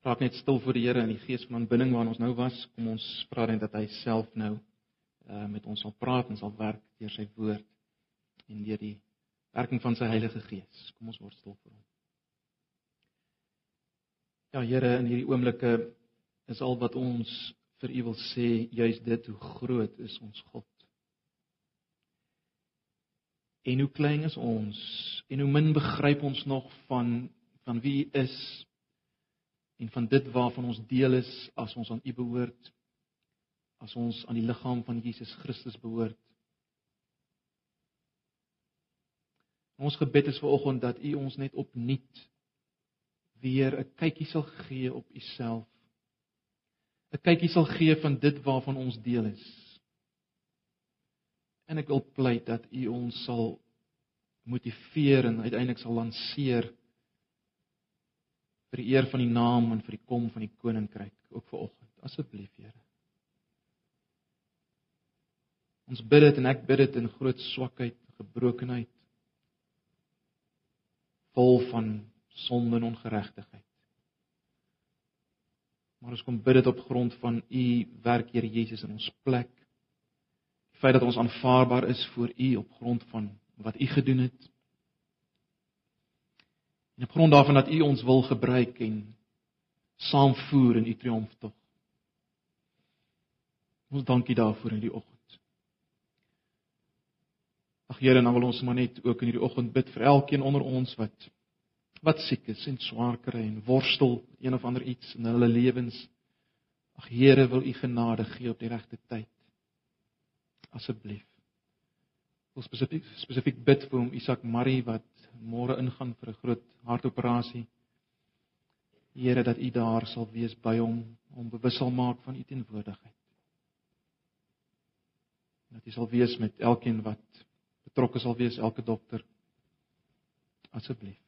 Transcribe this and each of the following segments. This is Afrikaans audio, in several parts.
Raak net stil voor die Here in die gees van aanbidding waarin ons nou was. Kom ons vra net dat hy self nou uh met ons sal praat en sal werk deur sy woord en deur die werking van sy Heilige Gees. Kom ons word stil vir hom. Ja Here, in hierdie oomblikke is al wat ons vir U wil sê juis dit hoe groot is ons God. En hoe klein is ons en hoe min begryp ons nog van van wie is en van dit waarvan ons deel is as ons aan U behoort as ons aan die liggaam van Jesus Christus behoort. Ons gebed is vanoggend dat U ons net opnuut weer 'n kykie sal gee op U self. 'n Kykie sal gee van dit waarvan ons deel is. En ek wil pleit dat U ons sal motiveer en uiteindelik sal lanseer vir die eer van die naam en vir die kom van die koninkryk ook vir oggend. Asseblief, Here. Ons bid dit en ek bid dit in groot swakheid, gebrokenheid, vol van sonde en ongeregtigheid. Maar ons kom bid dit op grond van u werk, Here Jesus, in ons plek. Die feit dat ons aanvaarbaar is voor u op grond van wat u gedoen het En op grond daarvan dat U ons wil gebruik en saamvoer in U triomftog. Ons dankie daarvoor in die oggend. Ag Here, nou wil ons maar net ook in hierdie oggend bid vir elkeen onder ons wat wat siek is en swaar kry en worstel een of ander iets in hulle lewens. Ag Here, wil U genade gee op die regte tyd. Asseblief. Ons spesifiek spesifiek bid vir hom Isak Marie wat môre ingaan vir 'n groot hartoperasie. Here dat U daar sal wees by hom om bewus sal maak van U teenwoordigheid. Dat U sal wees met elkeen wat betrokke sal wees, elke dokter. Asseblief.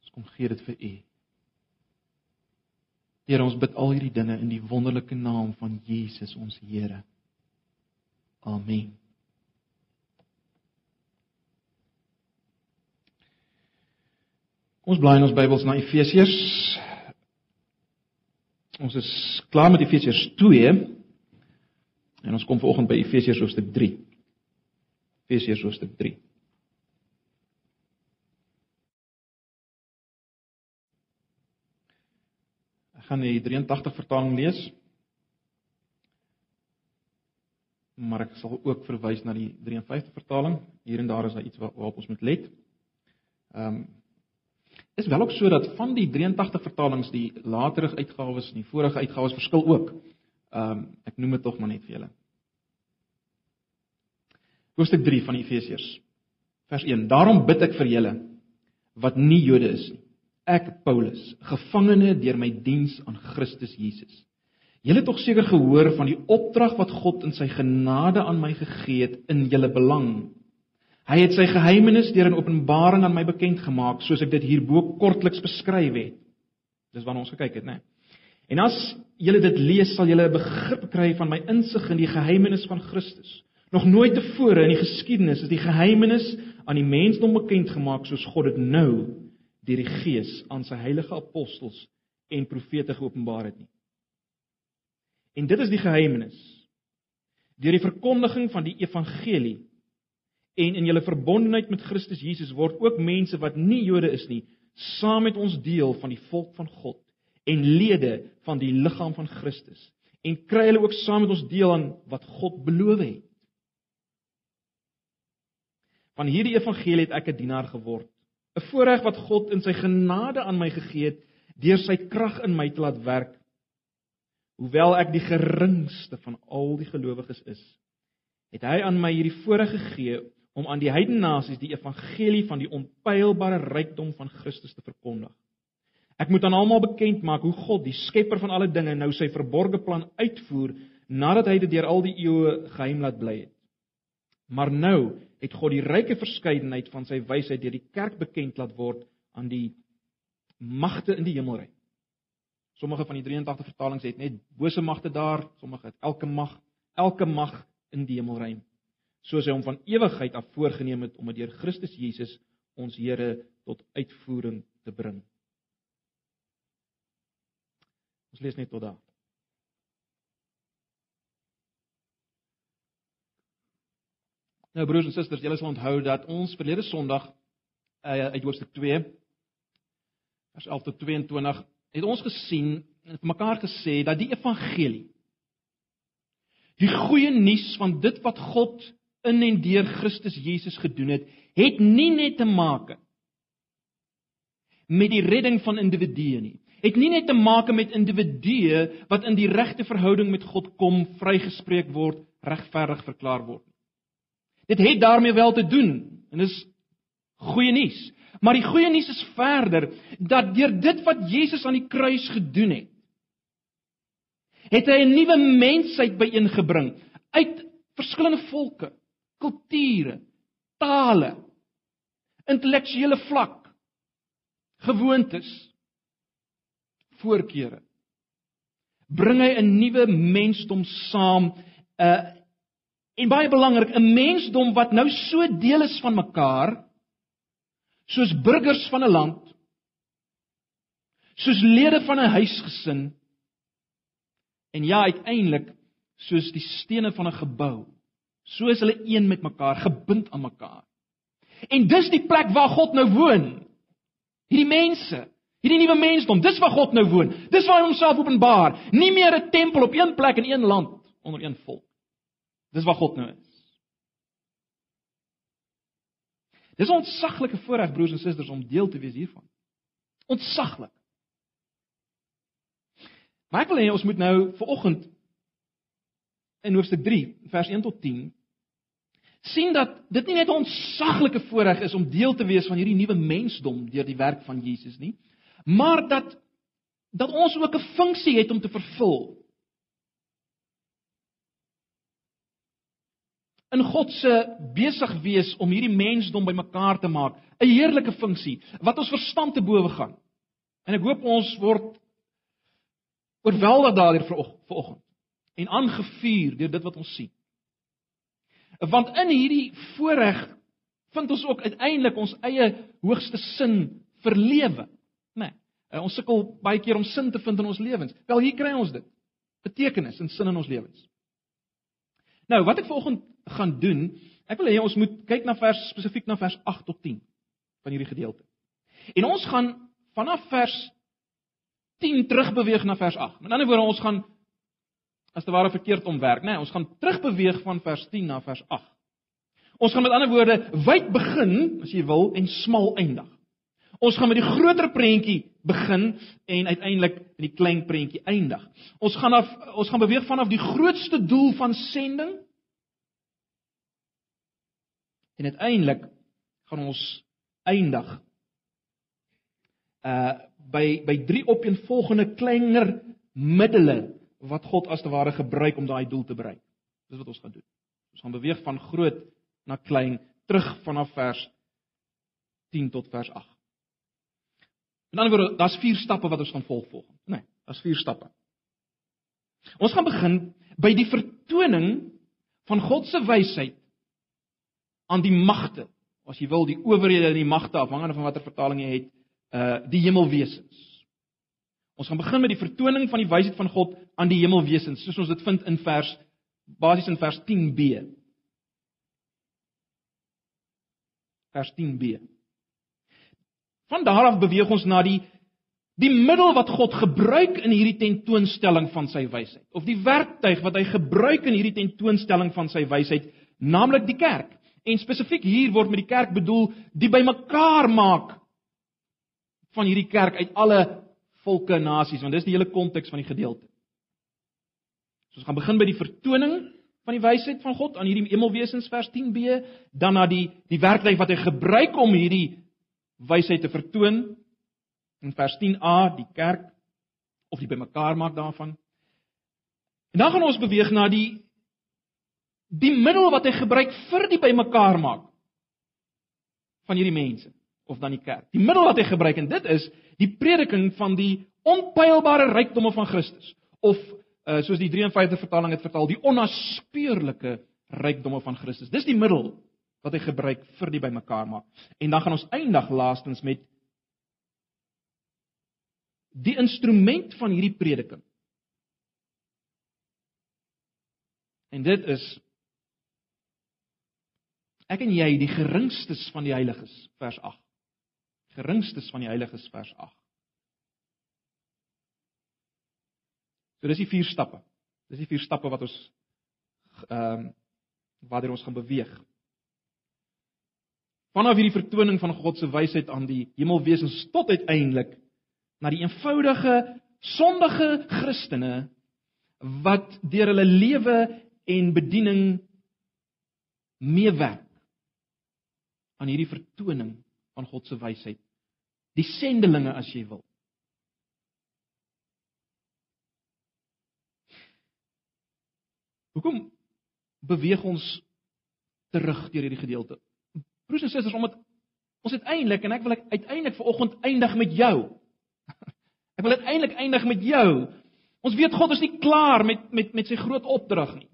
Ons kom gee dit vir U. Here, ons bid al hierdie dinge in die wonderlike naam van Jesus ons Here. Amen. Ons blaai in ons Bybels na Efesiërs. Ons is klaar met Efesiërs 2 en ons kom vanoggend by Efesiërs hoofstuk 3. Efesiërs hoofstuk 3. Ek gaan die 83 vertaling lees. Maar ek sal ook verwys na die 53 vertaling. Hier en daar is daar iets waarop ons moet let. Ehm um, is wel ook so dat van die 83 vertalings die latere uitgawes en die vorige uitgawes verskil ook. Ehm um, ek noem dit tog maar net vir julle. Hoofstuk 3 van Efesiërs. Vers 1. Daarom bid ek vir julle wat nie Jode is nie. Ek Paulus, gevangene deur my diens aan Christus Jesus. Julle het tog seker gehoor van die opdrag wat God in sy genade aan my gegee het in julle belang Hy het sy geheimenis deur 'n openbaring aan my bekend gemaak, soos ek dit hierbo kortliks beskryf het. Dis waarna ons gekyk het, né? En as julle dit lees, sal julle 'n begrip kry van my insig in die geheimenis van Christus. Nog nooit tevore in die geskiedenis is die geheimenis aan die mensdom bekend gemaak soos God dit nou deur die Gees aan sy heilige apostels en profete geopenbaar het nie. En dit is die geheimenis. Deur die verkondiging van die evangelie en in julle verbondenheid met Christus Jesus word ook mense wat nie Jode is nie, saam met ons deel van die volk van God en lede van die liggaam van Christus en kry hulle ook saam met ons deel aan wat God beloof het. Van hierdie evangelie het ek 'n dienaar geword, 'n voorreg wat God in sy genade aan my gegee het deur sy krag in my te laat werk. Hoewel ek die geringste van al die gelowiges is, het hy aan my hierdie voorreg gegee om aan die heidene nasies die evangelie van die onpylbare rykdom van Christus te verkondig. Ek moet aan almal bekend maak hoe God, die skepper van alle dinge, nou sy verborgde plan uitvoer nadat hy dit deur al die eeue geheim laat bly het. Maar nou het God die ryke verskeidenheid van sy wysheid deur die kerk bekend laat word aan die magte in die hemelryk. Sommige van die 83 vertalings het net bose magte daar, sommige het elke mag, elke mag in die hemelruim soos hy hom van ewigheid af voorgenem het om dit deur Christus Jesus ons Here tot uitvoering te bring. Ons lees net tot daar. Nou broers en susters, julle sal onthou dat ons verlede Sondag uh, uit Hoofstuk 2 vers 11 tot 22 het ons gesien en vir mekaar gesê dat die evangelie die goeie nuus van dit wat God in en deur Christus Jesus gedoen het, het nie net te maak met die redding van individue nie. Het nie net te maak met individue wat in die regte verhouding met God kom, vrygespreek word, regverdig verklaar word nie. Dit het daarmee wel te doen en dis goeie nuus. Maar die goeie nuus is verder dat deur dit wat Jesus aan die kruis gedoen het, het hy 'n nuwe mensheid byeengebring uit verskillende volke, kulture, tale, intellektuele vlak, gewoontes, voorkeure. Bring hy 'n nuwe mensdom saam, 'n uh, en baie belangrik, 'n mensdom wat nou so deel is van mekaar soos burgers van 'n land, soos lede van 'n huisgesin en ja, uiteindelik soos die stene van 'n gebou. So is hulle een met mekaar, gebind aan mekaar. En dis die plek waar God nou woon. Hierdie mense, hierdie nuwe mensdom, dis waar God nou woon. Dis waar hy homself openbaar. Nie meer 'n tempel op een plek in een land onder een volk. Dis waar God nou is. Dis 'n ontsaglike voorreg broers en susters om deel te wees hiervan. Ontsaglik. Maar ek wil hê ons moet nou vir oggend in hoofstuk 3 vers 1 tot 10 sien dat dit nie net 'n ontsaglike voorreg is om deel te wees van hierdie nuwe mensdom deur die werk van Jesus nie, maar dat dat ons ook 'n funksie het om te vervul. in God se besig wees om hierdie mensdom bymekaar te maak, 'n heerlike funksie wat ons verstand te bowe gaan. En ek hoop ons word oorweldig daardeur vanoggend en aangevuur deur dit wat ons sien. Want in hierdie voorreg vind ons ook uiteindelik ons eie hoogste sin vir lewe, né? Nee, ons sukkel baie keer om sin te vind in ons lewens. Wel hier kry ons dit. Betekenis en sin in ons lewens. Nou, wat ek vanoggend gaan doen, ek wil hê ons moet kyk na vers spesifiek na vers 8 tot 10 van hierdie gedeelte. En ons gaan vanaf vers 10 terugbeweeg na vers 8. Met ander woorde, ons gaan as te ware verkeerd omwerk, né? Nee, ons gaan terugbeweeg van vers 10 na vers 8. Ons gaan met ander woorde wyd begin, as jy wil, en smal eindig. Ons gaan met die groter prentjie begin en uiteindelik in die klein prentjie eindig. Ons gaan af ons gaan beweeg vanaf die grootste doel van sending en uiteindelik gaan ons eindig uh by by drie opeenvolgende kleiner middele wat God as te ware gebruik om daai doel te bereik. Dis wat ons gaan doen. Ons gaan beweeg van groot na klein terug vanaf vers 10 tot vers 8. In ander woorde, daar's vier stappe wat ons gaan volg volgens. Nee, daar's vier stappe. Ons gaan begin by die vertoning van God se wysheid aan die magte, as jy wil, die owerhede en die magte afhangende van watter vertaling jy het, uh die hemelwesens. Ons gaan begin met die vertoning van die wysheid van God aan die hemelwesens, soos ons dit vind in vers basies in vers 10b. Vers 10b. Van daar af beweeg ons na die die middel wat God gebruik in hierdie tentoonstelling van sy wysheid of die werktuig wat hy gebruik in hierdie tentoonstelling van sy wysheid, naamlik die kerk. En spesifiek hier word met die kerk bedoel die bymekaar maak van hierdie kerk uit alle volke en nasies, want dis die hele konteks van die gedeelte. So ons gaan begin by die vertoning van die wysheid van God aan hierdie hemelwesens vers 10b, dan na die die werktuig wat hy gebruik om hierdie wysheid te vertoon in vers 10a die kerk of die bymekaar maak daarvan. En dan gaan ons beweeg na die die middel wat hy gebruik vir die bymekaar maak van hierdie mense of dan die kerk. Die middel wat hy gebruik en dit is die prediking van die onpylbare rykdomme van Christus of uh, soos die 53 vertaling het vertaal, die onnaspeurlike rykdomme van Christus. Dis die middel wat hy gebruik vir die bymekaar maak. En dan gaan ons eindig laastens met die instrument van hierdie prediking. En dit is ek en jy die geringstes van die heiliges vers 8. Geringstes van die heiliges vers 8. So dis die vier stappe. Dis die vier stappe wat ons ehm um, waartoe ons gaan beweeg. Vanaf hierdie vertoning van God se wysheid aan die hemelwesens tot uiteindelik na die eenvoudige sondige Christene wat deur hulle lewe en bediening meewerk aan hierdie vertoning van God se wysheid. Die sendelinge as jy wil. Hoekom beweeg ons terug deur hierdie gedeelte? Broers en susters, omdat ons uiteindelik en ek wil uiteindelik vanoggend eindig met jou. Ek wil uiteindelik eindig met jou. Ons weet God is nie klaar met met met sy groot opdrag nie.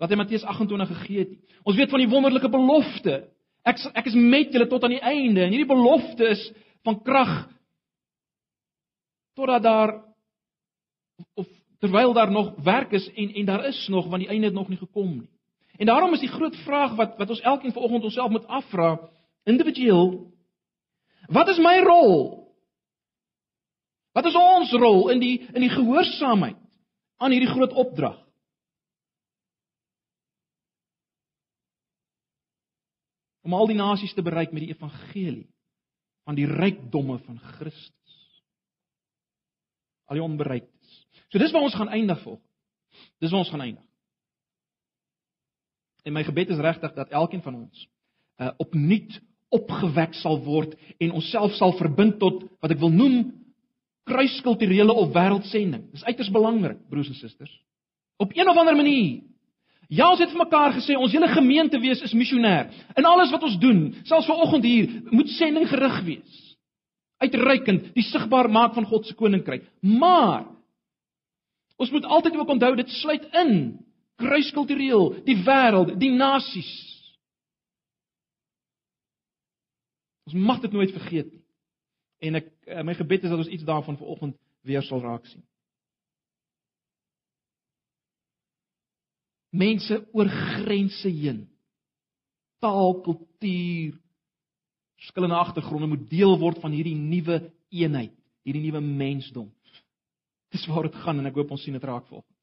Wat hy Matteus 28 gegee het. Ons weet van die wonderlike belofte. Ek ek is met julle tot aan die einde en hierdie belofte is van krag totdat daar of terwyl daar nog werk is en en daar is nog want die einde het nog nie gekom nie. En daarom is die groot vraag wat wat ons elkeen vanoggend onsself moet afvra, individueel, wat is my rol? Wat is ons rol in die in die gehoorsaamheid aan hierdie groot opdrag? Om al die nasies te bereik met die evangelie van die rykdomme van Christus. Al die onbereiktes. So dis waar ons gaan eindig volg. Dis waar ons gaan eindig. En my gebed is regtig dat elkeen van ons uh opnuut opgewek sal word en onsself sal verbind tot wat ek wil noem kruiskulturele of wêreldsending. Dis uiters belangrik, broers en susters. Op een of ander manier. Ja, ons het vir mekaar gesê ons hele gemeente wees is missionêr. In alles wat ons doen, selfs vanoggend hier, moet sending gerig wees. Uitreikend die sigbaar maak van God se koninkryk. Maar ons moet altyd ook onthou dit sluit in kruiskultureel, die wêreld, die nasies. Ons mag dit nooit vergeet nie. En ek eh, my gebed is dat ons iets daarvan vanoggend weer sal raak sien. Mense oor grense heen. Taal, kultuur, verskillende agtergronde moet deel word van hierdie nuwe eenheid, hierdie nuwe mensdom. Dis waar dit gaan en ek hoop ons sien dit raak volgens.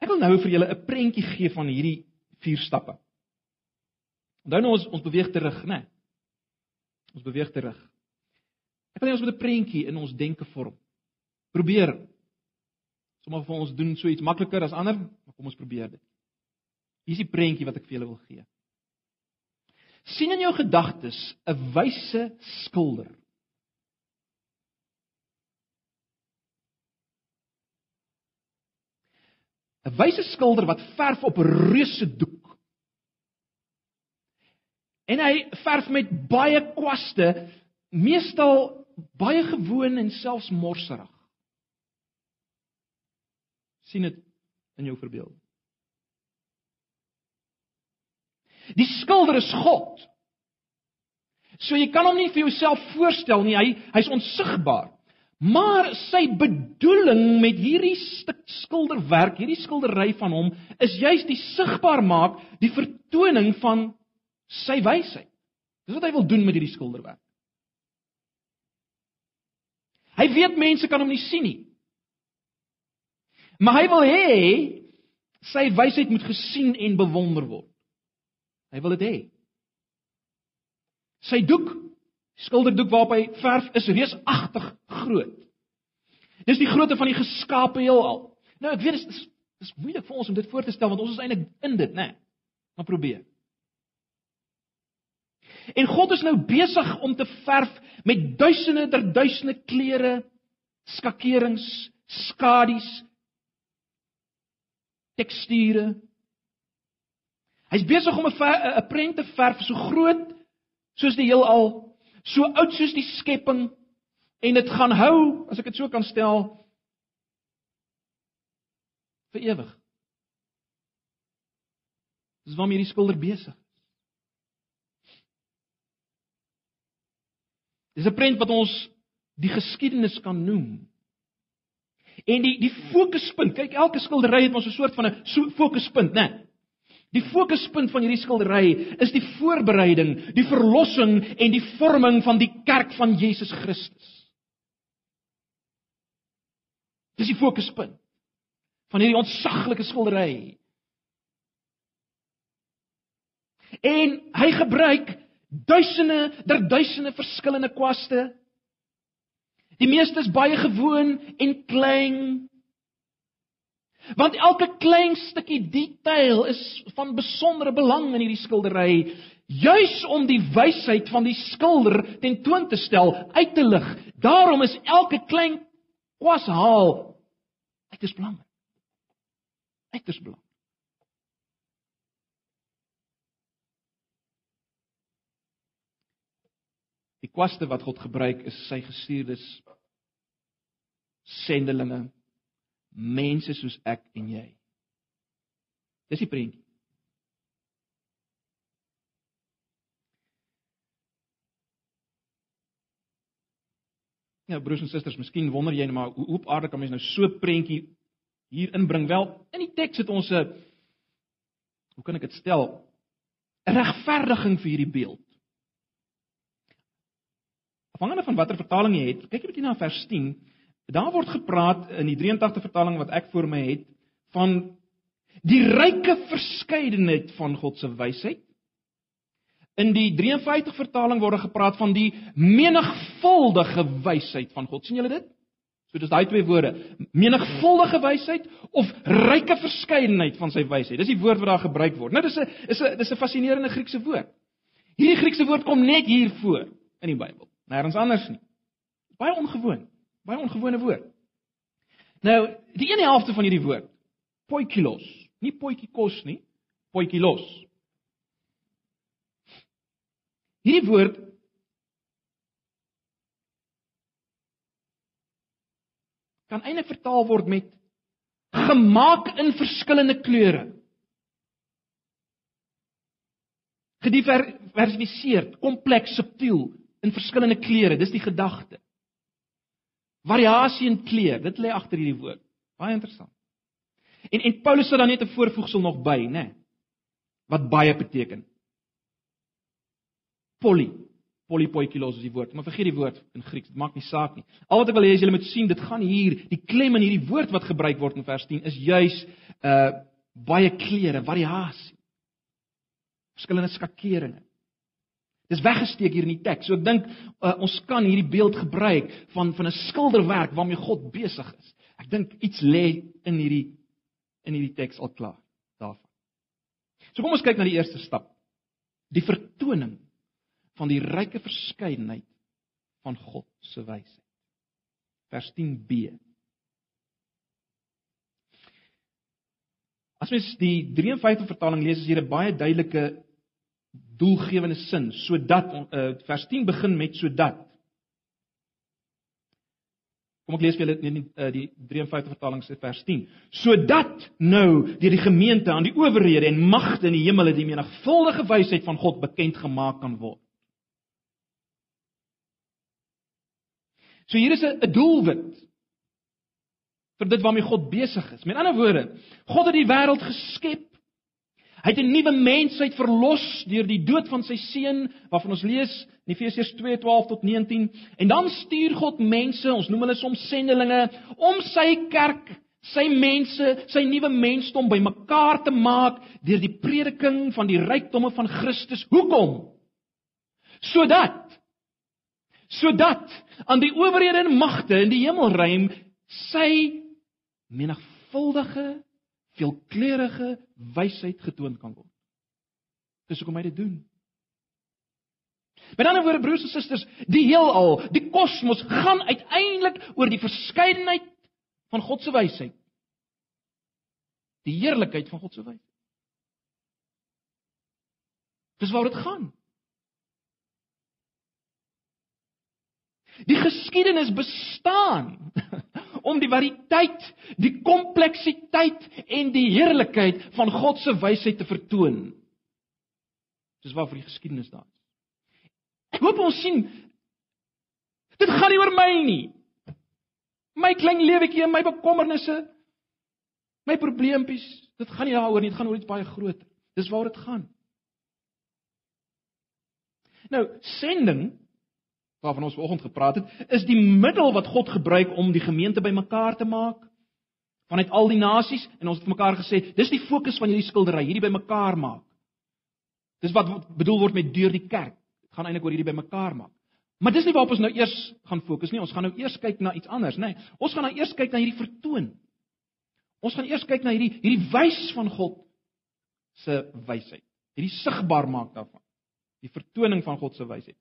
Ek wil nou vir julle 'n prentjie gee van hierdie vier stappe. Onthou nou ons ons beweeg terug, né? Ons beweeg terug. Ek wil hê ons moet 'n prentjie in ons denke vorm. Probeer. Sommige van ons doen so iets makliker as ander, maar kom ons probeer dit. Hier is die prentjie wat ek vir julle wil gee. sien in jou gedagtes 'n wyse skilder. 'n wyse skilder wat verf op 'n reuse doek. En hy verf met baie kwaste, meestal baie gewoon en selfs morserig. sien dit in jou verbeelding. Die skilder is God. So jy kan hom nie vir jouself voorstel nie. Hy hy's onsigbaar. Maar sy bedoeling met hierdie stuk skilderwerk, hierdie skildery van hom, is juis die sigbaar maak, die vertoning van sy wysheid. Dis wat hy wil doen met hierdie skilderwerk. Hy weet mense kan hom nie sien nie. Maar hy wil hê sy wysheid moet gesien en bewonder word. Hy wil dit hê. Sy doek skilderdoek waarop hy verf is reusagtig groot. Dis die grootte van die geskape heelal. Nou ek weet dit is dis moeilik vir ons om dit voor te stel want ons is eintlik in dit, né? Nee. Maar probeer. En God is nou besig om te verf met duisende der duisende kleure, skakerings, skadies, teksture. Hy's besig om 'n 'n prent te verf so groot soos die heelal so oud soos die skepping en dit gaan hou, as ek dit so kan stel, vir ewig. Dis waarmee hierdie skilder besig is. Dis 'n prent wat ons die geskiedenis kan noem. En die die fokuspunt, kyk elke skildery het ons 'n soort van 'n fokuspunt, né? Nee. Die fokuspunt van hierdie skildery is die voorbereiding, die verlossing en die vorming van die kerk van Jesus Christus. Dis die fokuspunt van hierdie ontsaglike skildery. En hy gebruik duisende, der duisende verskillende kwaste. Die meeste is baie gewoon en klein. Want elke klein stukkie detail is van besondere belang in hierdie skildery, juis om die wysheid van die skilder tentoon te stel, uit te lig. Daarom is elke klein kwas haal uiters belangrik. Uiters belangrik. Die kwaste wat God gebruik is sy gestuurdes sendelinge mense soos ek en jy. Dis die prentjie. Ja, broers en susters, miskien wonder jy net maar hoe op aarde kan mens nou so 'n prentjie hier inbring? Wel, in die teks het ons 'n hoe kan ek dit stel? 'n regverdiging vir hierdie beeld. Afhangende van watter vertaling jy het, kyk jy bietjie na vers 10. Daar word gepraat in die 83 vertaling wat ek voor my het van die ryke verskeidenheid van God se wysheid. In die 53 vertaling word er gepraat van die menigvuldige wysheid van God. sien julle dit? So dis daai twee woorde, menigvuldige wysheid of ryke verskeidenheid van sy wysheid. Dis die woord wat daar gebruik word. Nou dis 'n is 'n dis 'n fascinerende Griekse woord. Hierdie Griekse woord kom net hier voor in die Bybel. Nêrens anders nie. Baie ongewoon. Baie ongewone woord. Nou, die een helfte van hierdie woord, poikilos, nie poikikos nie, poikilos. Hierdie woord kan eintlik vertaal word met gemaak in verskillende kleure. Gediversifiseerd, kompleks, subtiel in verskillende kleure, dis die gedagte. Variasie in kleur, dit lê agter hierdie woord. Baie interessant. En en Paulus sit dan net 'n voorvoegsel nog by, né? Nee, wat baie beteken. Poly. Polypoikilos is die woord. Maar vergeet die woord in Grieks, dit maak nie saak nie. Al wat ek wil hê is julle moet sien, dit gaan hier, die klem in hierdie woord wat gebruik word in vers 10 is juis uh baie kleure, variasie. Verskillende skakeringe. Dis weggesteek hier in die teks. So ek dink uh, ons kan hierdie beeld gebruik van van 'n skilderwerk waarmee God besig is. Ek dink iets lê in hierdie in hierdie teks al klaar daarvan. So kom ons kyk na die eerste stap. Die vertoning van die ryke verskeidenheid van God se wysheid. Vers 10b. As mens die 53 vertaling lees, is hier 'n baie duidelike doelgewende sin sodat uh, vers 10 begin met sodat. Kom ek lees vir julle in die, uh, die 53 vertaling se vers 10 sodat nou deur die gemeente aan die owerhede en magte in die hemel die menigvuldige wysheid van God bekend gemaak kan word. So hier is 'n doelwit vir dit waarmee God besig is. Met ander woorde, God het die wêreld geskep Hy het 'n nuwe mensheid verlos deur die dood van sy seun, waarvan ons lees in Efesiërs 2:12 tot 19. En dan stuur God mense, ons noem hulle soms sendelinge, om sy kerk, sy mense, sy nuwe mensdom bymekaar te maak deur die prediking van die rykdomme van Christus. Hoekom? Sodat sodat aan die owerhede en magte in die hemelruim sy menigvuldige veelkleurige wysheid getoon kan word. Dis hoekom hy dit doen. Met ander woorde broers en susters, die heelal, die kosmos gaan uiteindelik oor die verskeidenheid van God se wysheid. Die heerlikheid van God se wysheid. Dis waaroor dit gaan. Die geskiedenis bestaan om die variëteit, die kompleksiteit en die heerlikheid van God se wysheid te vertoon. Dis waarvoor die geskiedenis daar is. Ek hoop ons sien dit gaan nie oor my nie. My klein lewetjie en my bekommernisse, my probleempies, dit gaan nie daaroor nie, dit gaan oor iets baie groter. Dis waar dit gaan. Nou, sending waarvan ons vanoggend gepraat het, is die middel wat God gebruik om die gemeente bymekaar te maak vanuit al die nasies en ons het mekaar gesê, dis die fokus van hierdie skildery, hierdie bymekaar maak. Dis wat bedoel word met deur die kerk. Dit gaan eintlik oor hierdie bymekaar maak. Maar dis nie waarop ons nou eers gaan fokus nie. Ons gaan nou eers kyk na iets anders, nê. Nee, ons gaan nou eers kyk na hierdie vertoon. Ons gaan eers kyk na hierdie hierdie wys van God se wysheid. Hierdie sigbaar maak daarvan. Die vertoning van God se wysheid.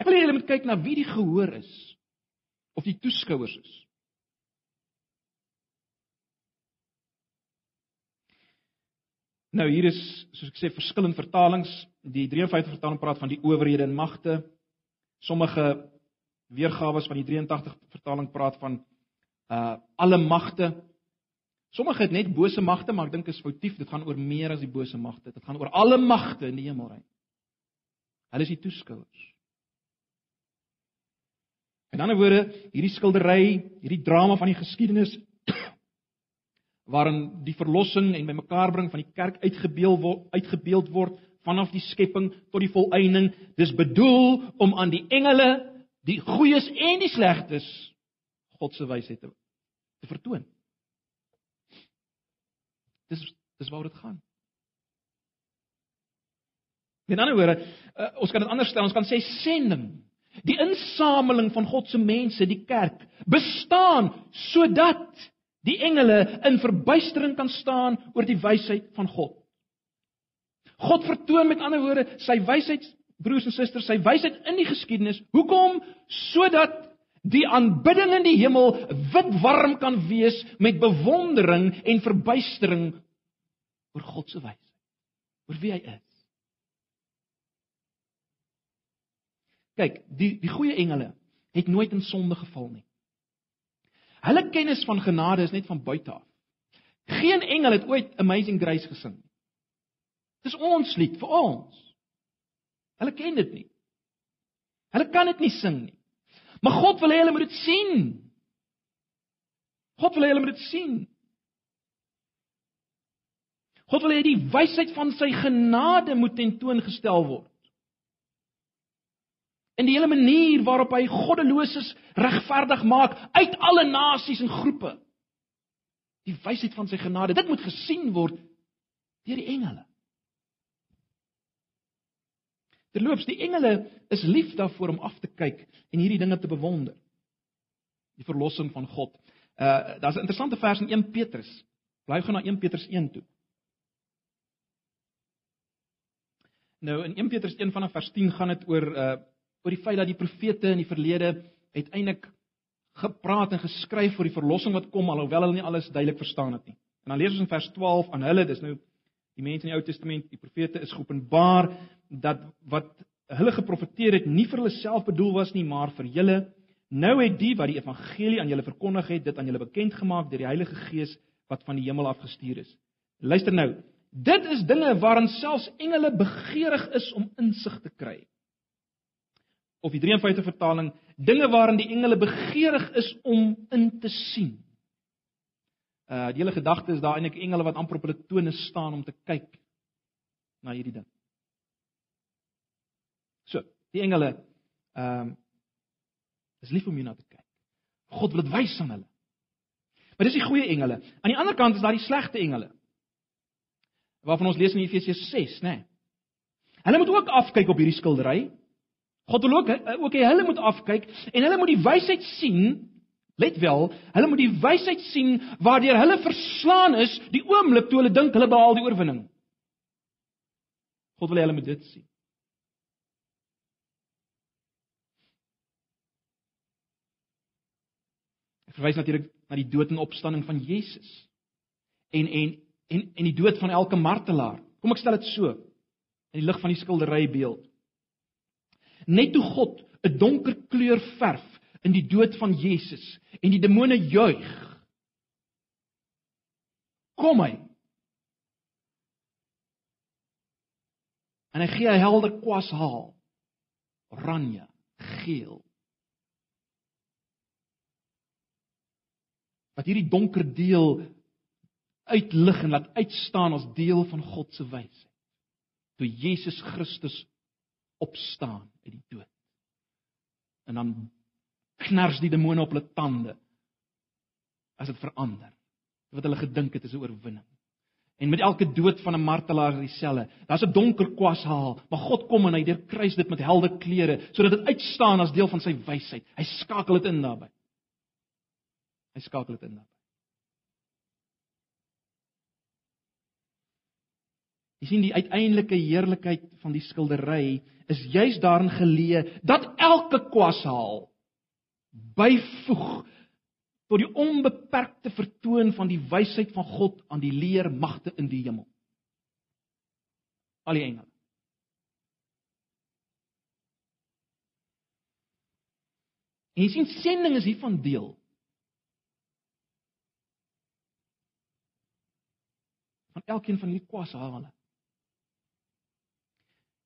Ek wil hê julle moet kyk na wie die gehoor is of die toeskouers is. Nou hier is soos ek sê verskillende vertalings. Die 53 vertaling praat van die owerhede en magte. Sommige weergawe van die 83 vertaling praat van uh alle magte. Sommige het net bose magte, maar ek dink is foutief. Dit gaan oor meer as die bose magte. Dit gaan oor alle magte in die hemelruim. Hulle is die toeskouers. In ander woorde, hierdie skildery, hierdie drama van die geskiedenis waarin die verlossing en bymekaarbring van die kerk uitgebeeld word, uitgebeeld word vanaf die skepping tot die volëinding, dis bedoel om aan die engele, die goeies en die slegtes, God se wysheid te, te vertoon. Dis dis waaroor dit gaan. Met ander woorde, uh, ons kan dit anders stel, ons kan sê sending Die insameling van God se mense, die kerk, bestaan sodat die engele in verbuistering kan staan oor die wysheid van God. God vertoon met ander woorde sy wysheid, broers en susters, sy wysheid in die geskiedenis. Hoekom? Sodat die aanbidding in die hemel wit warm kan wees met bewondering en verbuistering oor God se wysheid, oor wie hy is. Kyk, die die goeie engele het nooit in sonde geval nie. Hulle kennis van genade is net van buite af. Geen engel het ooit Amazing Grace gesing nie. Dis ons lied vir ons. Hulle ken dit nie. Hulle kan dit nie sing nie. Maar God wil hê hulle moet dit sien. God wil hê hulle moet dit sien. God wil hê die wysheid van sy genade moet tentoongestel word in die hele manier waarop hy goddeloses regverdig maak uit alle nasies en groepe. Die wysheid van sy genade, dit moet gesien word deur die engele. Terloops, die engele is lief daarvoor om af te kyk en hierdie dinge te bewonder. Die verlossing van God. Uh daar's 'n interessante vers in 1 Petrus. Bly gou na 1 Petrus 1 toe. Nou in 1 Petrus 1 vanaf vers 10 gaan dit oor uh oor die feit dat die profete in die verlede uiteindelik gepraat en geskryf oor die verlossing wat kom alhoewel hulle nie alles duidelik verstaan het nie. En dan lees ons in vers 12 aan hulle, dis nou die mense in die Ou Testament, die profete is geopenbaar dat wat hulle geprofeteer het nie vir hulle self bedoel was nie, maar vir julle. Nou het die wat die evangelie aan julle verkondig het, dit aan julle bekend gemaak deur die Heilige Gees wat van die hemel af gestuur is. Luister nou, dit is dinge waaraan selfs engele begeerig is om insig te kry of die 53 vertaling dinge waarin die engele begeerig is om in te sien. Uh die hele gedagte is daar eintlik engele wat amper op hulle tone staan om te kyk na hierdie ding. So, die engele ehm um, is lief om hier na te kyk. God wil dit wys aan hulle. Maar dis die goeie engele. Aan die ander kant is daar die slegte engele. Waarvan ons lees in Efesiërs 6, né? Nee. Hulle moet ook afkyk op hierdie skildery God wil ook ook hê hulle moet afkyk en hulle moet die wysheid sien. Let wel, hulle moet die wysheid sien waardeur hulle verslaan is die oomblik toe hulle dink hulle behaal die oorwinning. God wil hulle moet dit sien. Ek verwys natuurlik na die dood en opstanding van Jesus. En en en en die dood van elke martelaar. Kom ek stel dit so in die lig van die skilderybeeld net toe God 'n donker kleur verf in die dood van Jesus en die demone juig. Kom hy. En hy gee 'n helder kwas haal. Oranje, geel. wat hierdie donker deel uitlig en laat uitstaan as deel van God se wysheid. Toe Jesus Christus opstaan uit die dood. En dan knars die demone op hulle tande as dit verander. Wat hulle gedink het is 'n oorwinning. En met elke dood van 'n martelaar dieselfde. Daar's 'n donker kwashaal, maar God kom en hy deurkruis dit met helder kleure sodat dit uitstaan as deel van sy wysheid. Hy skakel dit in daarbey. Hy skakel dit in daarbey. Jy sien die uiteindelike heerlikheid van die skildery is juis daarin geleë dat elke kwashaal byvoeg tot die onbeperkte vertoon van die wysheid van God aan die leer magte in die hemel. Al die engele. En jy sien sending is hiervan deel. van elkeen van hierdie kwashale.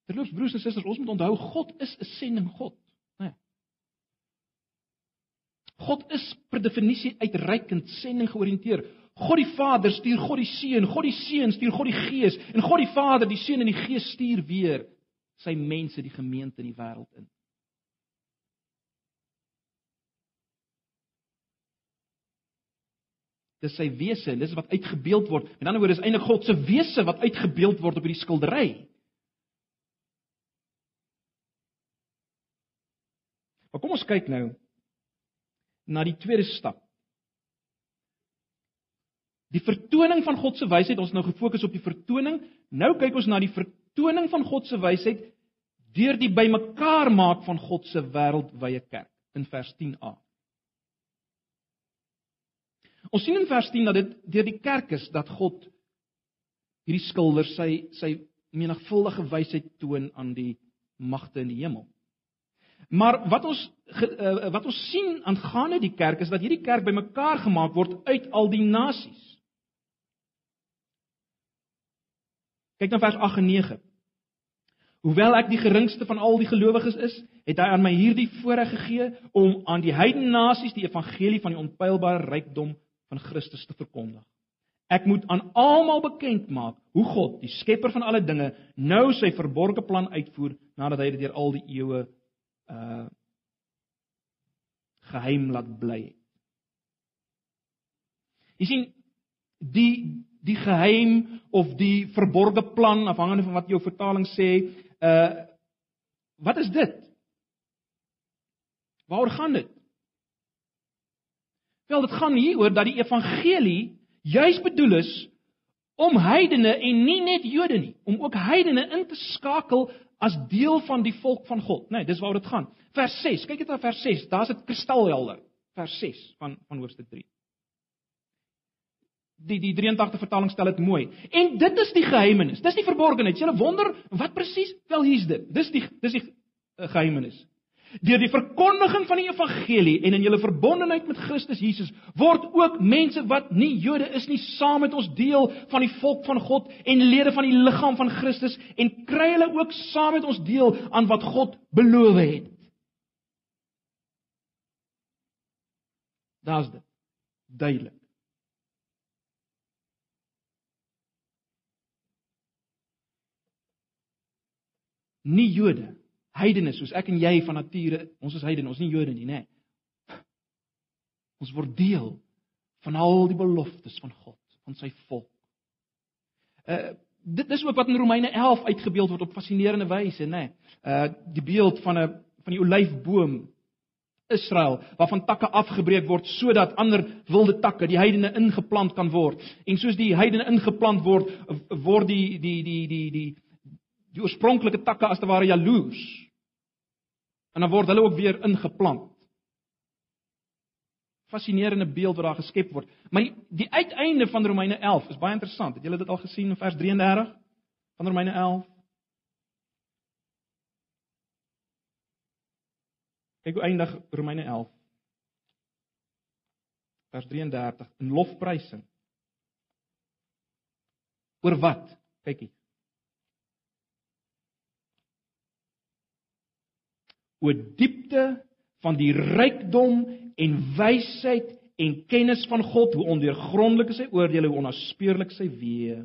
Terloops broers en susters, ons moet onthou God is 'n sending God, né? Nee. God is per definisie uitreikend sending georiënteer. God die Vader stuur God die Seun, God die Seun stuur God die Gees en God die Vader, die Seun en die Gees stuur weer sy mense, die gemeente in die wêreld in. Dis sy wese, dis wat uitgebeeld word. Met ander woorde is eintlik God se wese wat uitgebeeld word op hierdie skildery. Maar kom ons kyk nou na die tweede stap. Die vertoning van God se wysheid, ons nou gefokus op die vertoning. Nou kyk ons na die vertoning van God se wysheid deur die bymekaar maak van God se wêreldwye kerk in vers 10a. Ons sien in vers 10 dat dit deur die kerk is dat God hierdie skilder sy sy menigvuldige wysheid toon aan die magte in die hemel. Maar wat ons uh, wat ons sien aangaande die kerk is dat hierdie kerk bymekaar gemaak word uit al die nasies. Kyk na vers 8 en 9. Hoewel ek die geringste van al die gelowiges is, het hy aan my hierdie voorreg gegee om aan die heidene nasies die evangelie van die onpylbare rykdom van Christus te verkondig. Ek moet aan almal bekend maak hoe God, die skepper van alle dinge, nou sy verborgde plan uitvoer nadat hy dit deur al die eeue uh geheim laat bly. Jy sien die die geheim of die verborgde plan afhangende van wat jou vertaling sê, uh wat is dit? Waaroor gaan dit? Wel, dit gaan hier oor dat die evangelie juis bedoel is om heidene en nie net Jode nie, om ook heidene in te skakel as deel van die volk van God, nee, dis waaroor dit gaan. Vers 6, kyk net na vers 6, daar's dit kristalhelder. Vers 6 van van hoofstuk 3. Die die 83 vertaling stel dit mooi. En dit is die geheimenis. Dis die verborgenheid. Jy wonder wat presies? Wel hier's dit. Dis die dis die uh, geheimenis. Deur die verkondiging van die evangelie en in julle verbondenheid met Christus Jesus word ook mense wat nie Jode is nie saam met ons deel van die volk van God en lede van die liggaam van Christus en kry hulle ook saam met ons deel aan wat God beloof het. Daar's dit. Duidelik. Nie Jode heidene soos ek en jy van nature, ons is heidene, ons is nie Jode nie, nê. Nee. Ons word deel van al die beloftes van God, van sy volk. Uh dit is ook wat in Romeine 11 uitgebeeld word op fascinerende wyse, nê. Nee. Uh die beeld van 'n van die olyfboom Israel waarvan takke afgebreek word sodat ander wilde takke, die heidene ingeplant kan word. En soos die heidene ingeplant word, word die die die die die die oorspronklike takke as te ware jaloers En dan word hulle ook weer ingeplant. Fascinerende beeld wat daar geskep word. Maar die, die uiteinde van Romeine 11 is baie interessant. Het julle dit al gesien in vers 33 van Romeine 11? Kyk hoe eindig Romeine 11. Vers 33 in lofprysing. Oor wat? Kykie. Oor diepte van die rykdom en wysheid en kennis van God, hoe ondeurgrondelik is sy oordeele, hoe onnaspeurlik sy weë.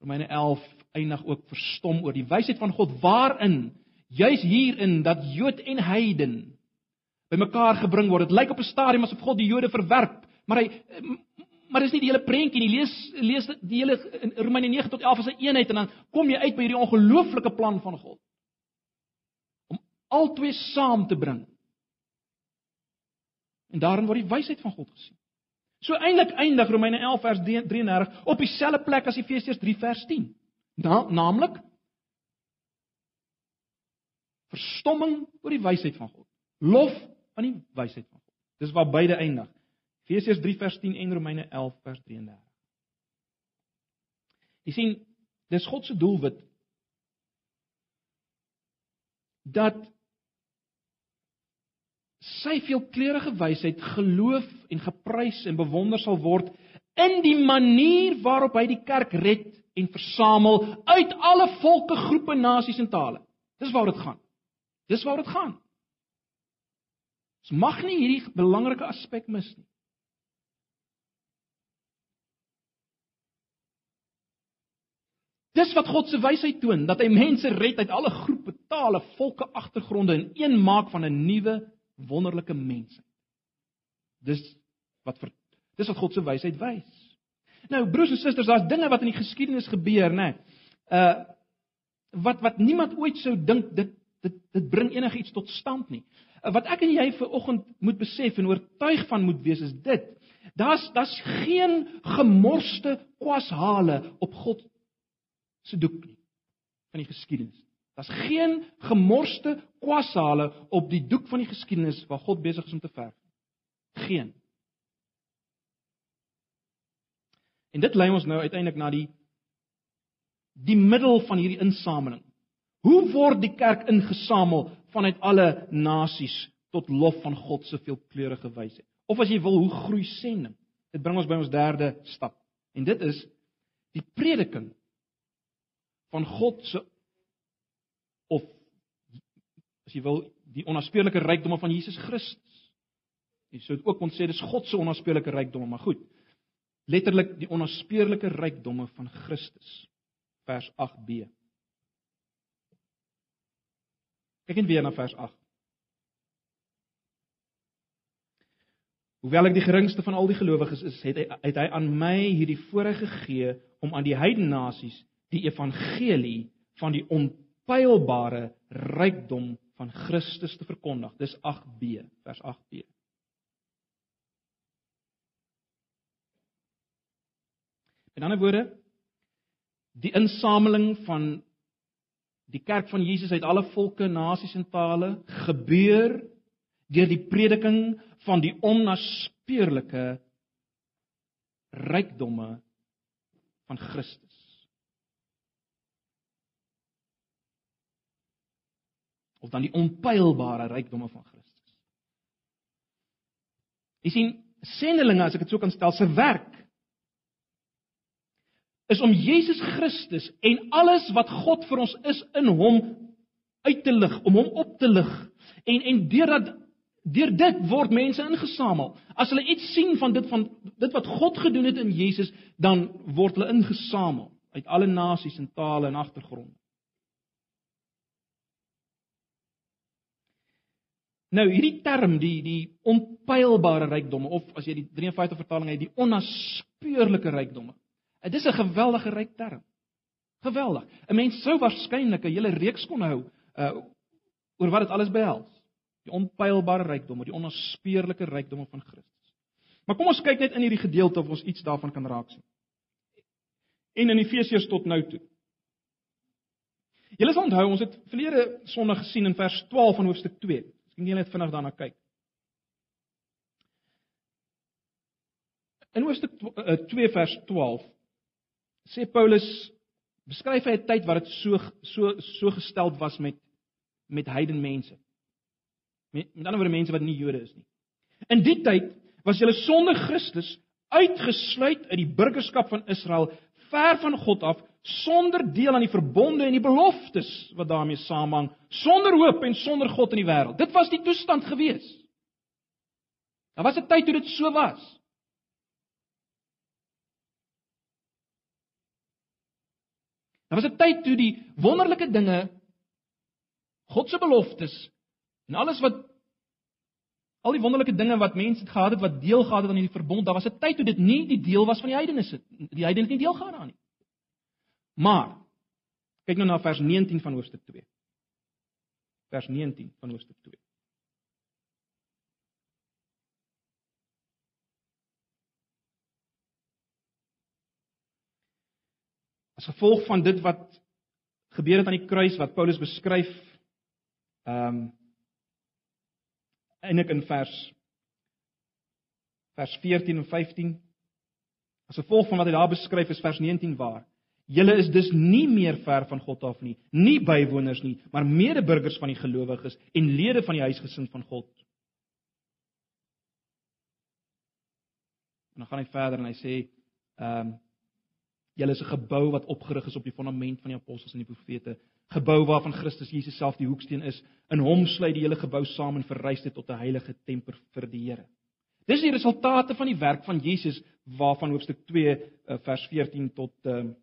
Romeine 11 eindig ook verstom oor die wysheid van God waarin juis hierin dat Jood en heiden bymekaar gebring word. Dit lyk op 'n stadium asof God die Jode verwerp, maar hy maar dis nie die hele prentjie nie. Lees lees die hele Romeine 9 tot 11 as 'n eenheid en dan kom jy uit by hierdie ongelooflike plan van God om albei saam te bring. En daarin word die wysheid van God gesien. So eintlik eindig Romeine 11 vers 33 op dieselfde plek as Efesiërs 3 vers 10. Na, naamlik verstomming oor die wysheid van God. Lof aan die wysheid van God. Dis waar beide eindig. Efesiërs 3 vers 10 en Romeine 11 vers 33. Jy sien, dis God se doelwit dat sy veelkleurige wysheid geloof en geprys en bewonder sal word in die manier waarop hy die kerk red en versamel uit alle volke, groepe, nasies en tale. Dis waaroor dit gaan. Dis waaroor dit gaan. Ons mag nie hierdie belangrike aspek mis nie. Dis wat God se wysheid toon, dat hy mense red uit alle groepe, tale, volke, agtergronde en een maak van 'n nuwe wonderlike mensheid. Dis wat vir dis wat God se wysheid wys. Nou broers en susters, daar's dinge wat in die geskiedenis gebeur, né? Uh wat wat niemand ooit sou dink dit dit dit bring enigiets tot stand nie. Uh, wat ek en jy vir oggend moet besef en oortuig van moet wees is dit. Daar's daar's geen gemorste kwashale op God se doek nie van die geskiedenis. Daar's geen gemorste kwashale op die doek van die geskiedenis waar God besig is om te verf. Geen. En dit lei ons nou uiteindelik na die die middel van hierdie insameling. Hoe word die kerk ingesamel vanuit alle nasies tot lof van God se veelkleurige wysheid? Of as jy wil, hoe groei sending? Dit bring ons by ons derde stap. En dit is die prediking van God se of as jy wil die onnaspeurlike rykdomme van Jesus Christus. Jy sou ook kon sê dis God se onnaspeurlike rykdomme, maar goed. Letterlik die onnaspeurlike rykdomme van Christus. Vers 8b. Kyk net weer na vers 8. Hoewel ek die geringste van al die gelowiges is, het hy het hy aan my hierdie voorreg gegee om aan die heidene nasies die evangelie van die on onpylbare rykdom van Christus te verkondig. Dis 8b, vers 8b. In ander woorde, die insameling van die kerk van Jesus uit alle volke, nasies en tale gebeur deur die prediking van die onnaspeurlike rykdomme van Christus. Of dan die onpylbare rykdomme van Christus. Jy sien, sendelinge as ek dit so kan stel, se werk is om Jesus Christus en alles wat God vir ons is in hom uit te lig, om hom op te lig. En en deurdat deur dit word mense ingesamel. As hulle iets sien van dit van dit wat God gedoen het in Jesus, dan word hulle ingesamel uit alle nasies en tale en agtergronde. Nou hierdie term die die onpylbare rykdomme of as jy die 53 vertaling het die onnaspeurlike rykdomme. Dit is 'n geweldige ryk term. Geweldig. 'n Mens sou waarskynlik 'n hele reeks kon hou uh oor wat dit alles behels. Die onpylbare rykdomme, die onnaspeurlike rykdomme van Christus. Maar kom ons kyk net in hierdie gedeelte of ons iets daarvan kan raak sien. En in Efesiërs tot nou toe. Julle sal onthou ons het verlede Sondag gesien in vers 12 van hoofstuk 2 Ek net net vinnig daarna kyk. In Hoofstuk 2 eh, vers 12 sê Paulus beskryf hy 'n tyd wat dit so so so gestel was met met heidenmense. Met, met ander woorde mense wat nie Jode is nie. In die tyd was hulle sonder Christus uitgesluit uit die burgerskap van Israel, ver van God af, sonder deel aan die verbonde en die beloftes wat daarmee saamhang, sonder hoop en sonder God in die wêreld. Dit was die toestand gewees. Daar was 'n tyd toe dit so was. Daar was 'n tyd toe die wonderlike dinge God se beloftes en alles wat al die wonderlike dinge wat mense gehad het wat deel gehad het aan hierdie verbond, daar was 'n tyd toe dit nie die deel was van die heidenes nie. Die heidene het nie deel gehad daaraan nie. Maar kyk nou na vers 19 van hoofstuk 2. Vers 19 van hoofstuk 2. As gevolg van dit wat gebeur het aan die kruis wat Paulus beskryf ehm um, eintlik in vers vers 14 en 15 as gevolg van wat hy daar beskryf is vers 19 waar Julle is dus nie meer ver van God af nie, nie bywoners nie, maar medeburgers van die gelowiges en lede van die huisgesin van God. En dan gaan hy verder en hy sê, ehm um, julle is 'n gebou wat opgerig is op die fondament van die apostels en die profete, gebou waarvan Christus Jesus self die hoeksteen is. In hom sluit die hele gebou saam en verrys dit tot 'n heilige tempel vir die Here. Dis die resultate van die werk van Jesus waarvan hoofstuk 2 eh, vers 14 tot ehm uh,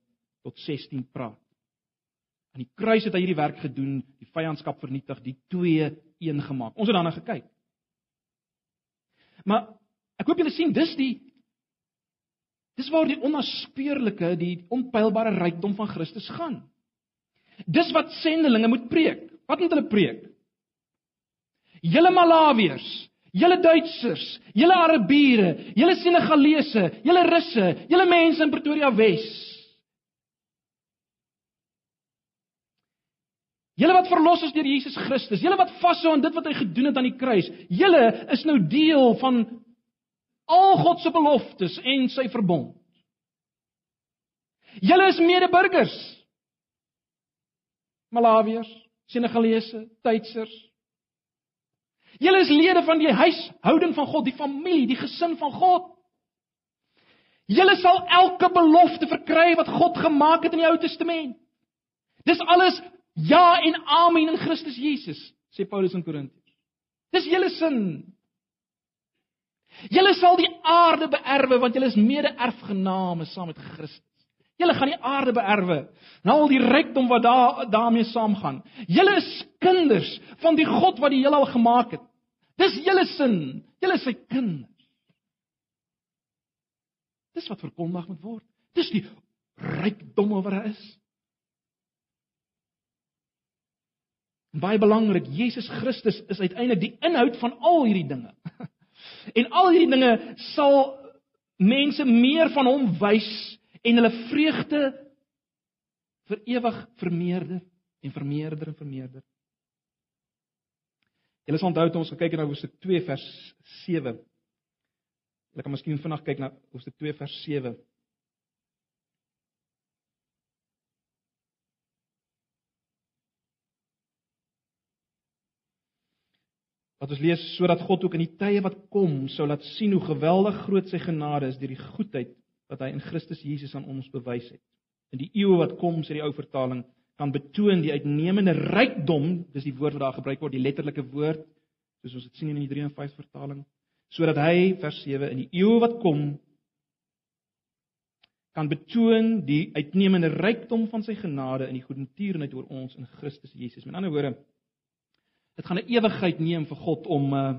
tot 16 praat. Aan die kruis het hy hierdie werk gedoen, die vyandskap vernietig, die twee een gemaak. Ons het daarna gekyk. Maar ek hoop julle sien dis die dis waar die onnaspeurlike, die onpylbare rykdom van Christus gaan. Dis wat sendelinge moet preek. Wat moet hulle preek? Julle Malawiërs, julle Duitsers, julle Arabiere, julle Senegalese, julle Russe, julle mense in Pretoria Wes, Julle wat verlos is deur Jesus Christus, julle wat vashou aan dit wat hy gedoen het aan die kruis, julle is nou deel van al God se beloftes en sy verbond. Julle is medeburgers. Malawiërs, Senegalese, Duitsers. Julle is lede van die huishouding van God, die familie, die gesin van God. Julle sal elke belofte verkry wat God gemaak het in die Ou Testament. Dis alles Ja en amen in Christus Jesus, sê Paulus in Korintiërs. Dis julle sin. Julle sal die aarde beerwe want julle is mede-erfgename saam met Christus. Julle gaan die aarde beerwe. Nou al die rykdom wat daar daarmee saamgaan. Julle is kinders van die God wat die heelal gemaak het. Dis julle sin. Julle is sy kinders. Dis wat verkondig moet word. Dis die rykdom wat daar is. Baie belangrik, Jesus Christus is uiteindelik die inhoud van al hierdie dinge. En al hierdie dinge sal mense meer van hom wys en hulle vreugde vir ewig vermeerder en vermeerder en vermeerder. Julle sal onthou toe ons gekyk het na Hoofstuk 2 vers 7. Ek kan miskien vinnig kyk na Hoofstuk 2 vers 7. Wat ons lees sodat God ook in die tye wat kom sou laat sien hoe geweldig groot sy genade is deur die goedheid wat hy in Christus Jesus aan ons bewys het. In die eeue wat kom, sê die ou vertaling, kan betoon die uitnemende rykdom, dis die woord wat daar gebruik word, die letterlike woord, soos ons dit sien in die 53 vertaling, sodat hy vers 7 in die eeue wat kom kan betoon die uitnemende rykdom van sy genade in die goedertierenheid oor ons in Christus Jesus. Met ander woorde, Dit gaan 'n ewigheid neem vir God om uh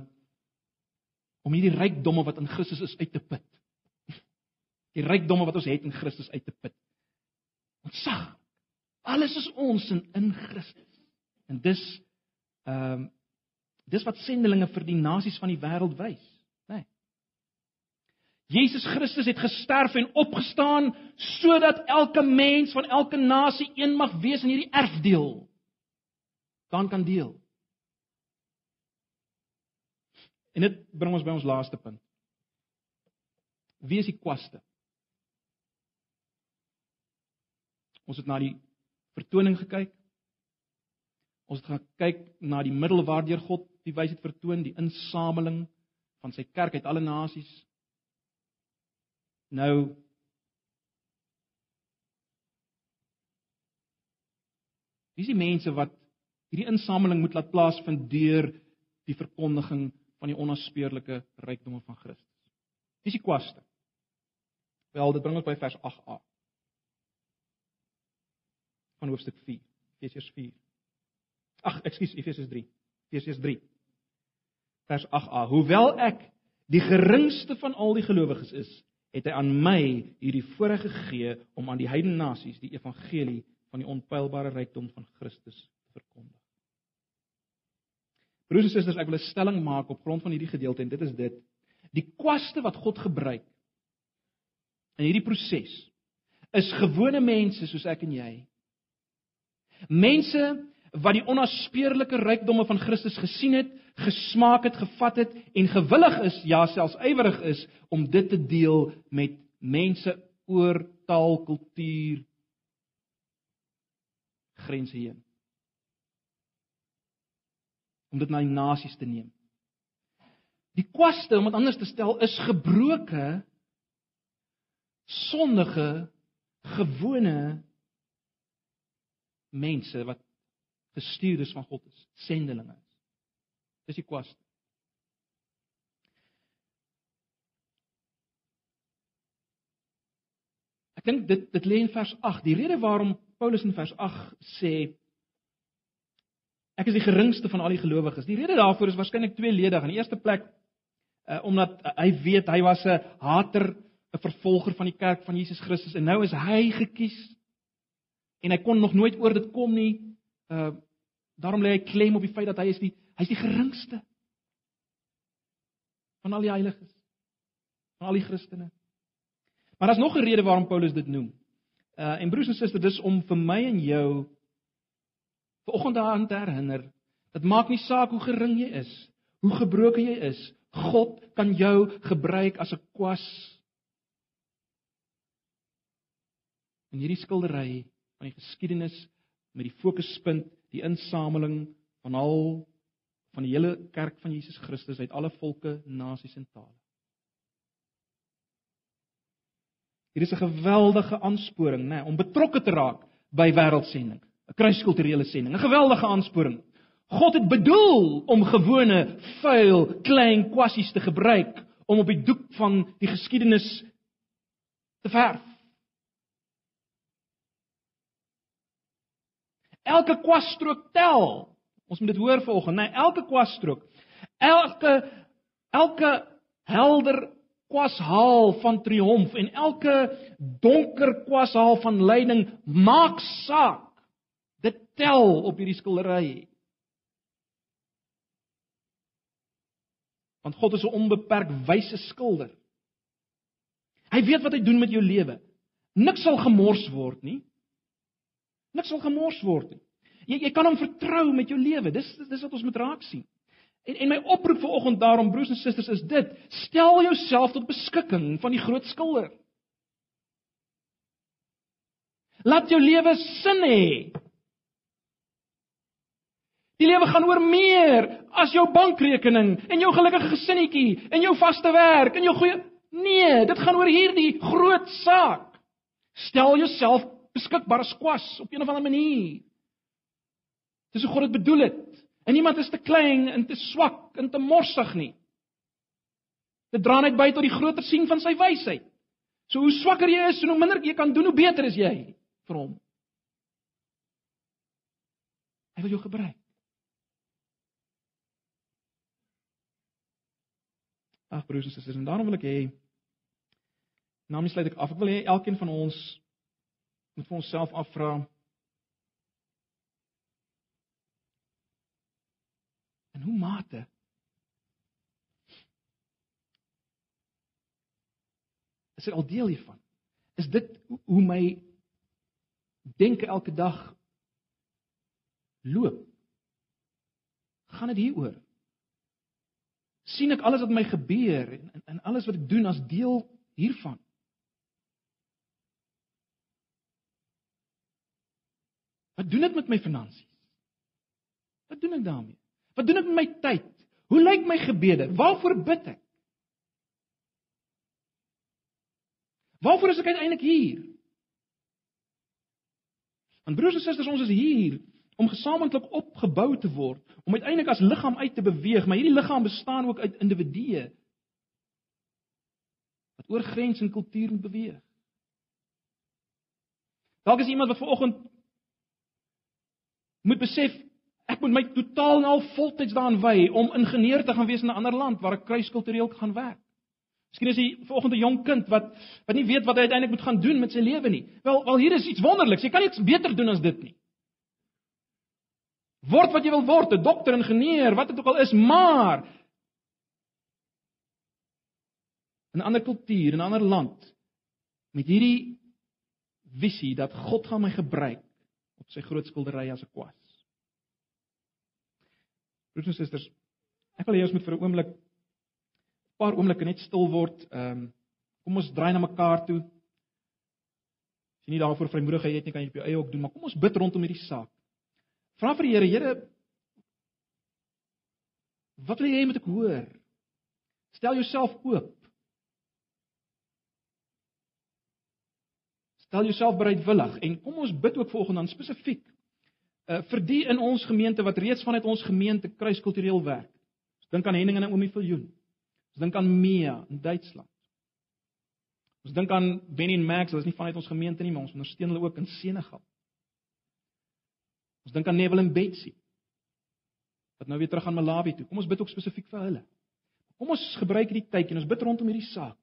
om hierdie rykdomme wat in Christus is uit te put. Die rykdomme wat ons het in Christus uit te put. Ontsag. Alles is ons in in Christus. En dis ehm uh, dis wat sendelinge vir die nasies van die wêreld wys, né? Nee. Jesus Christus het gesterf en opgestaan sodat elke mens van elke nasie een mag wees in hierdie erfdeel. Dan kan deel. En dit bring ons by ons laaste punt. Wie is die kwaste? Ons het na die vertoning gekyk. Ons het gekyk na die middel waardeur God die wysheid vertoon, die insameling van sy kerk uit alle nasies. Nou Wie is die mense wat hierdie insameling moet laat plaasvind deur die verkondiging van die onnaspeurlike rykdomme van Christus? Wie is die kwaste? Wel, dit bring ons by vers 8a. van hoofstuk 4, Efesiërs 4. Ag, ekskuus, Efesiërs 3. Efesiërs 3. Vers 8a. Hoewel ek die geringste van al die gelowiges is, het hy aan my hierdie voorreg gegee om aan die heidene nasies die evangelie van die onpylbare rykdom van Christus te verkondig. Broers en susters, ek wil 'n stelling maak op grond van hierdie gedeelte en dit is dit: die kwaste wat God gebruik in hierdie proses is gewone mense soos ek en jy. Mense wat die onnaspeurlike rykdomme van Christus gesien het, gesmaak het, gevat het en gewillig is, ja selfs ywerig is om dit te deel met mense oor taal, kultuur grense heen. Om dit na die nasies te neem. Die kwaste om dit anders te stel is gebroke sondige gewone mense wat gestuurdes van God is, sendelinge is. Dis die kwaste. Ek dink dit dit lê in vers 8. Die rede waarom Paulus in vers 8 sê ek is die geringste van al die gelowiges. Die rede daarvoor is waarskynlik tweeledig. In die eerste plek uh, omdat hy weet hy was 'n hater, 'n vervolger van die kerk van Jesus Christus en nou is hy gekies en hy kon nog nooit oor dit kom nie. Uh daarom lê hy klem op die feit dat hy is die hy's die geringste van al die heiliges. Van al die Christene. Maar daar's nog 'n rede waarom Paulus dit noem. Uh en broers en susters, dis om vir my en jou vanoggend daaraan te herinner. Dit maak nie saak hoe gering jy is, hoe gebroken jy is. God kan jou gebruik as 'n kwas. In hierdie skildery van die geskiedenis met die fokuspunt die insameling van al van die hele kerk van Jesus Christus uit alle volke, nasies en tale. Hier is 'n geweldige aansporing, nê, nee, om betrokke te raak by wêreldsending, 'n kruiskulturele sending, 'n geweldige aansporing. God het bedoel om gewone, vuil, klein kwassies te gebruik om op die doek van die geskiedenis te verf. Elke kwasstrook tel. Ons moet dit hoor vanoggend, nee, elke kwasstrook. Elke elke helder kwashaal van triomf en elke donker kwashaal van lyding maak saak. Tel op hierdie skildery. Want God is 'n onbeperk wyse skilder. Hy weet wat hy doen met jou lewe. Niks sal gemors word nie. Niks sal gemors word nie. Jy jy kan hom vertrou met jou lewe. Dis dis wat ons moet raak sien. En en my oproep vir oggend daarom broers en susters is dit: stel jouself tot beskikking van die groot skilder. Laat jou lewe sin hê. Die lewe gaan oor meer as jou bankrekening en jou gelukkige gesinnetjie en jou vaste werk en jou goeie Nee, dit gaan oor hierdie groot saak. Stel jouself beskikbaar as kwas op 'n of ander manier. Dis hoe God dit bedoel het. En niemand is te klein en te swak en te morsig nie. Dit dra net by tot die groter sien van sy wysheid. So hoe swakker jy is, hoe minder jy kan doen, hoe beter is jy vir hom. Hy wil jou gebruik. Ag broers en susters, en daarom wil ek hê net sluit ek af. Ek wil hê elkeen van ons moet vir onsself afvra in hoe mate is dit al deel hiervan? Is dit hoe my denke elke dag loop? Gaan dit hieroor sien ek alles wat my gebeur en en alles wat ek doen as deel hiervan Wat doen dit met my finansies? Wat doen ek daarmee? Wat doen ek met my tyd? Hoe lyk my gebede? Waarvoor bid ek? Waarvoor is ek uiteindelik hier? Want broers en susters, ons is hier om gesamentlik opgebou te word, om uiteindelik as liggaam uit te beweeg, maar hierdie liggaam bestaan ook uit individue wat oor grens en kultuur moet beweeg. Dalk is iemand wat vanoggend moet besef ek moet my totaal en al voltyds daaraan wy om ingenieur te gaan wees in 'n ander land waar ek kruiskultureel kan werk. Miskien is jy vanoggend 'n jong kind wat wat nie weet wat hy uiteindelik moet gaan doen met sy lewe nie. Wel, wel hier is iets wonderliks. Jy kan iets beter doen as dit nie. Word wat jy wil word, 'n dokter, ingenieur, wat dit ook al is, maar in 'n ander kultuur, in 'n ander land met hierdie visie dat God gaan my gebruik op sy groot skildery as 'n kwas. Broers en susters, ek wil hê ons moet vir 'n oomblik 'n paar oomblikke net stil word. Ehm um, kom ons draai na mekaar toe. As jy nie daarvoor vrymoedigheid het nie, kan jy op jou eie ook doen, maar kom ons bid rondom hierdie saak. Vra vir die Here, Here, wat wil jy hê moet ek hoor? Stel jouself oop. Stel jouself bereidwillig en kom ons bid ook vanoggend dan spesifiek uh, vir die in ons gemeente wat reeds vanuit ons gemeente kruiskultureel werk. Ons dink aan Henning en Naomi Viljoen. Ons dink aan Mia in Duitsland. Ons dink aan Benny en Max, hulle is nie vanuit ons gemeente nie, maar ons ondersteun hulle ook in Senegal. Ons dink aan Neville en Betsy wat nou weer terug aan Malawi toe. Kom ons bid ook spesifiek vir hulle. Kom ons gebruik hierdie tyd en ons bid rondom hierdie saak.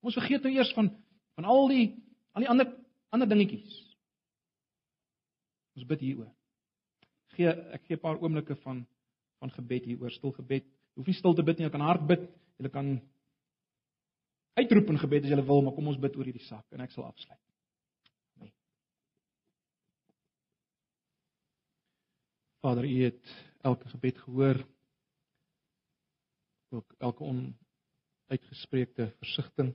Kom ons vergeet nou eers van van al die al die ander ander dingetjies. Ons bid hieroor. Gee ek gee 'n paar oomblikke van van gebed hieroor, stil gebed. Jy hoef nie stil te bid nie, jy kan hard bid. Jy kan uitroep in gebed as jy wil, maar kom ons bid oor hierdie saak en ek sal afsluit. Vader, U het elke gebed gehoor. Ook elke onuitgespreekte versigtiging.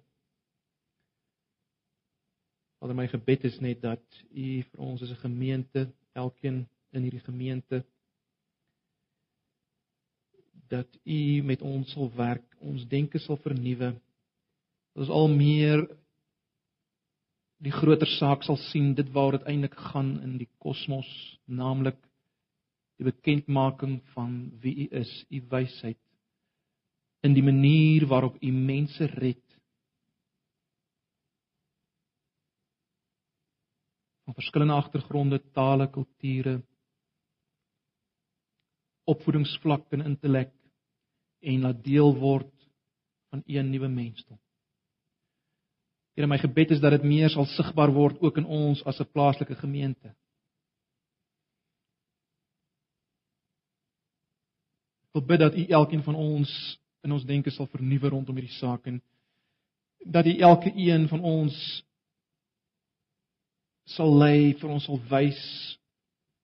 Vader, my gebed is net dat U vir ons as 'n gemeente, elkeen in hierdie gemeente dat U met ons sal werk, ons denke sal vernuwe. Ons al meer die groter saak sal sien, dit waar dit eintlik gaan in die kosmos, naamlik die bekendmaking van wie U is, U wysheid in die manier waarop U mense red. van verskillende agtergronde, tale, kulture, opvoedingsvlak en intellek en laat deel word van een nuwe mensdom. Here, my gebed is dat dit meer sal sigbaar word ook in ons as 'n plaaslike gemeente. Wil bid dat U elkeen van ons in ons denke sal vernuwe rondom hierdie saak en dat U elke een van ons sal lei vir ons sal wys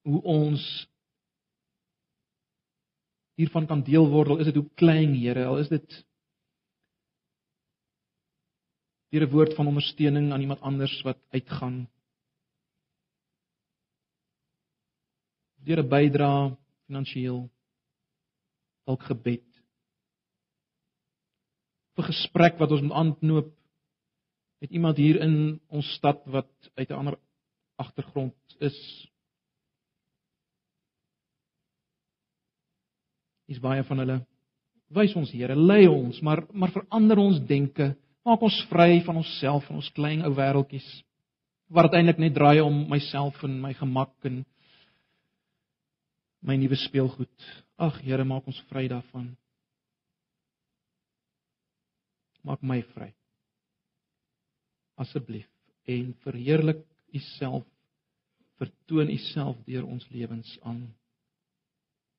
hoe ons hiervan kan deel word. Al is dit hoe klein Here al is dit deur 'n woord van ondersteuning aan iemand anders wat uitgaan. Deur 'n bydrae finansiëel dalk gebed. 'n gesprek wat ons moet aanknoop met iemand hier in ons stad wat uit 'n ander agtergrond is. Is baie van hulle wys ons Here, lei ons, maar maar verander ons denke, maak ons vry van onsself en ons klein ou wêreltjies wat uiteindelik net draai om myself en my gemak en my nuwe speelgoed. Ag Here, maak ons vry daarvan. Maak my vry. Asseblief en verheerlik U self. Vertoon U self deur ons lewens aan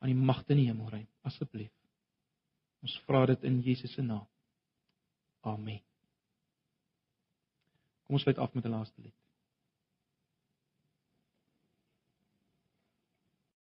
aan die magte in die hemelruim. Asseblief. Ons vra dit in Jesus se naam. Amen. Kom ons sluit af met 'n laaste lied.